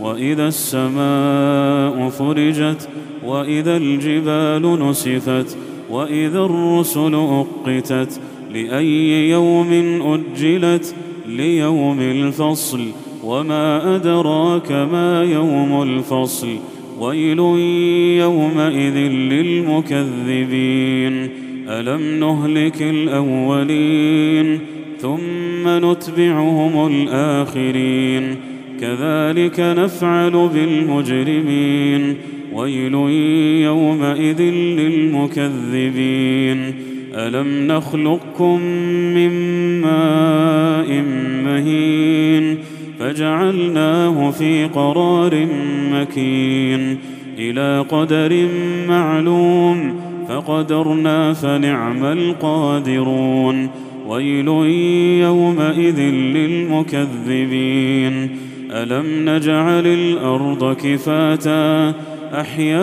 وإذا السماء فرجت وإذا الجبال نسفت وإذا الرسل أقتت لأي يوم أجلت ليوم الفصل وما أدراك ما يوم الفصل ويل يومئذ للمكذبين. ألم نهلك الأولين ثم نتبعهم الآخرين كذلك نفعل بالمجرمين. ويل يومئذ للمكذبين. ألم نخلقكم من ماء مهين؟ فجعلناه في قرار مكين. إلى قدر معلوم فقدرنا فنعم القادرون. ويل يومئذ للمكذبين. ألم نجعل الأرض كفاتا أحياء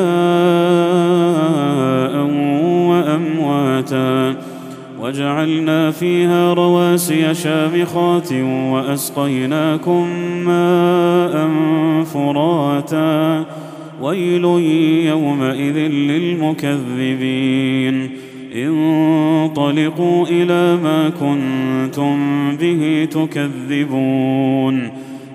وأمواتا وجعلنا فيها رواسي شامخات وأسقيناكم ماء فراتا ويل يومئذ للمكذبين انطلقوا إلى ما كنتم به تكذبون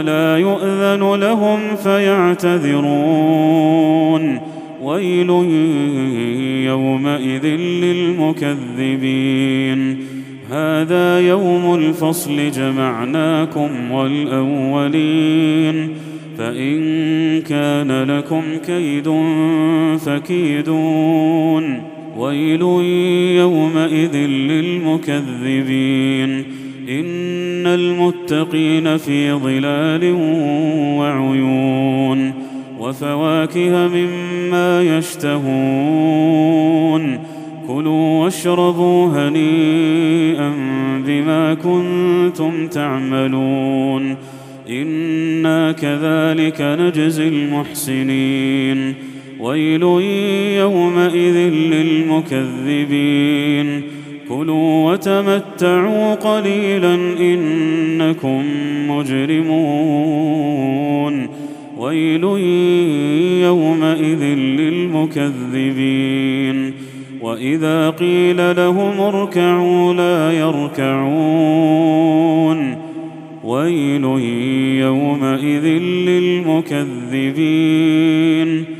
ولا يؤذن لهم فيعتذرون. ويل يومئذ للمكذبين. هذا يوم الفصل جمعناكم والأولين. فإن كان لكم كيد فكيدون. ويل يومئذ للمكذبين. إن المتقين في ظلال وعيون وفواكه مما يشتهون. كلوا واشربوا هنيئا بما كنتم تعملون. إنا كذلك نجزي المحسنين. ويل يومئذ للمكذبين. كلوا وتمتعوا قليلا إنكم مجرمون. ويل يومئذ للمكذبين. وإذا قيل لهم اركعوا لا يركعون. ويل يومئذ للمكذبين.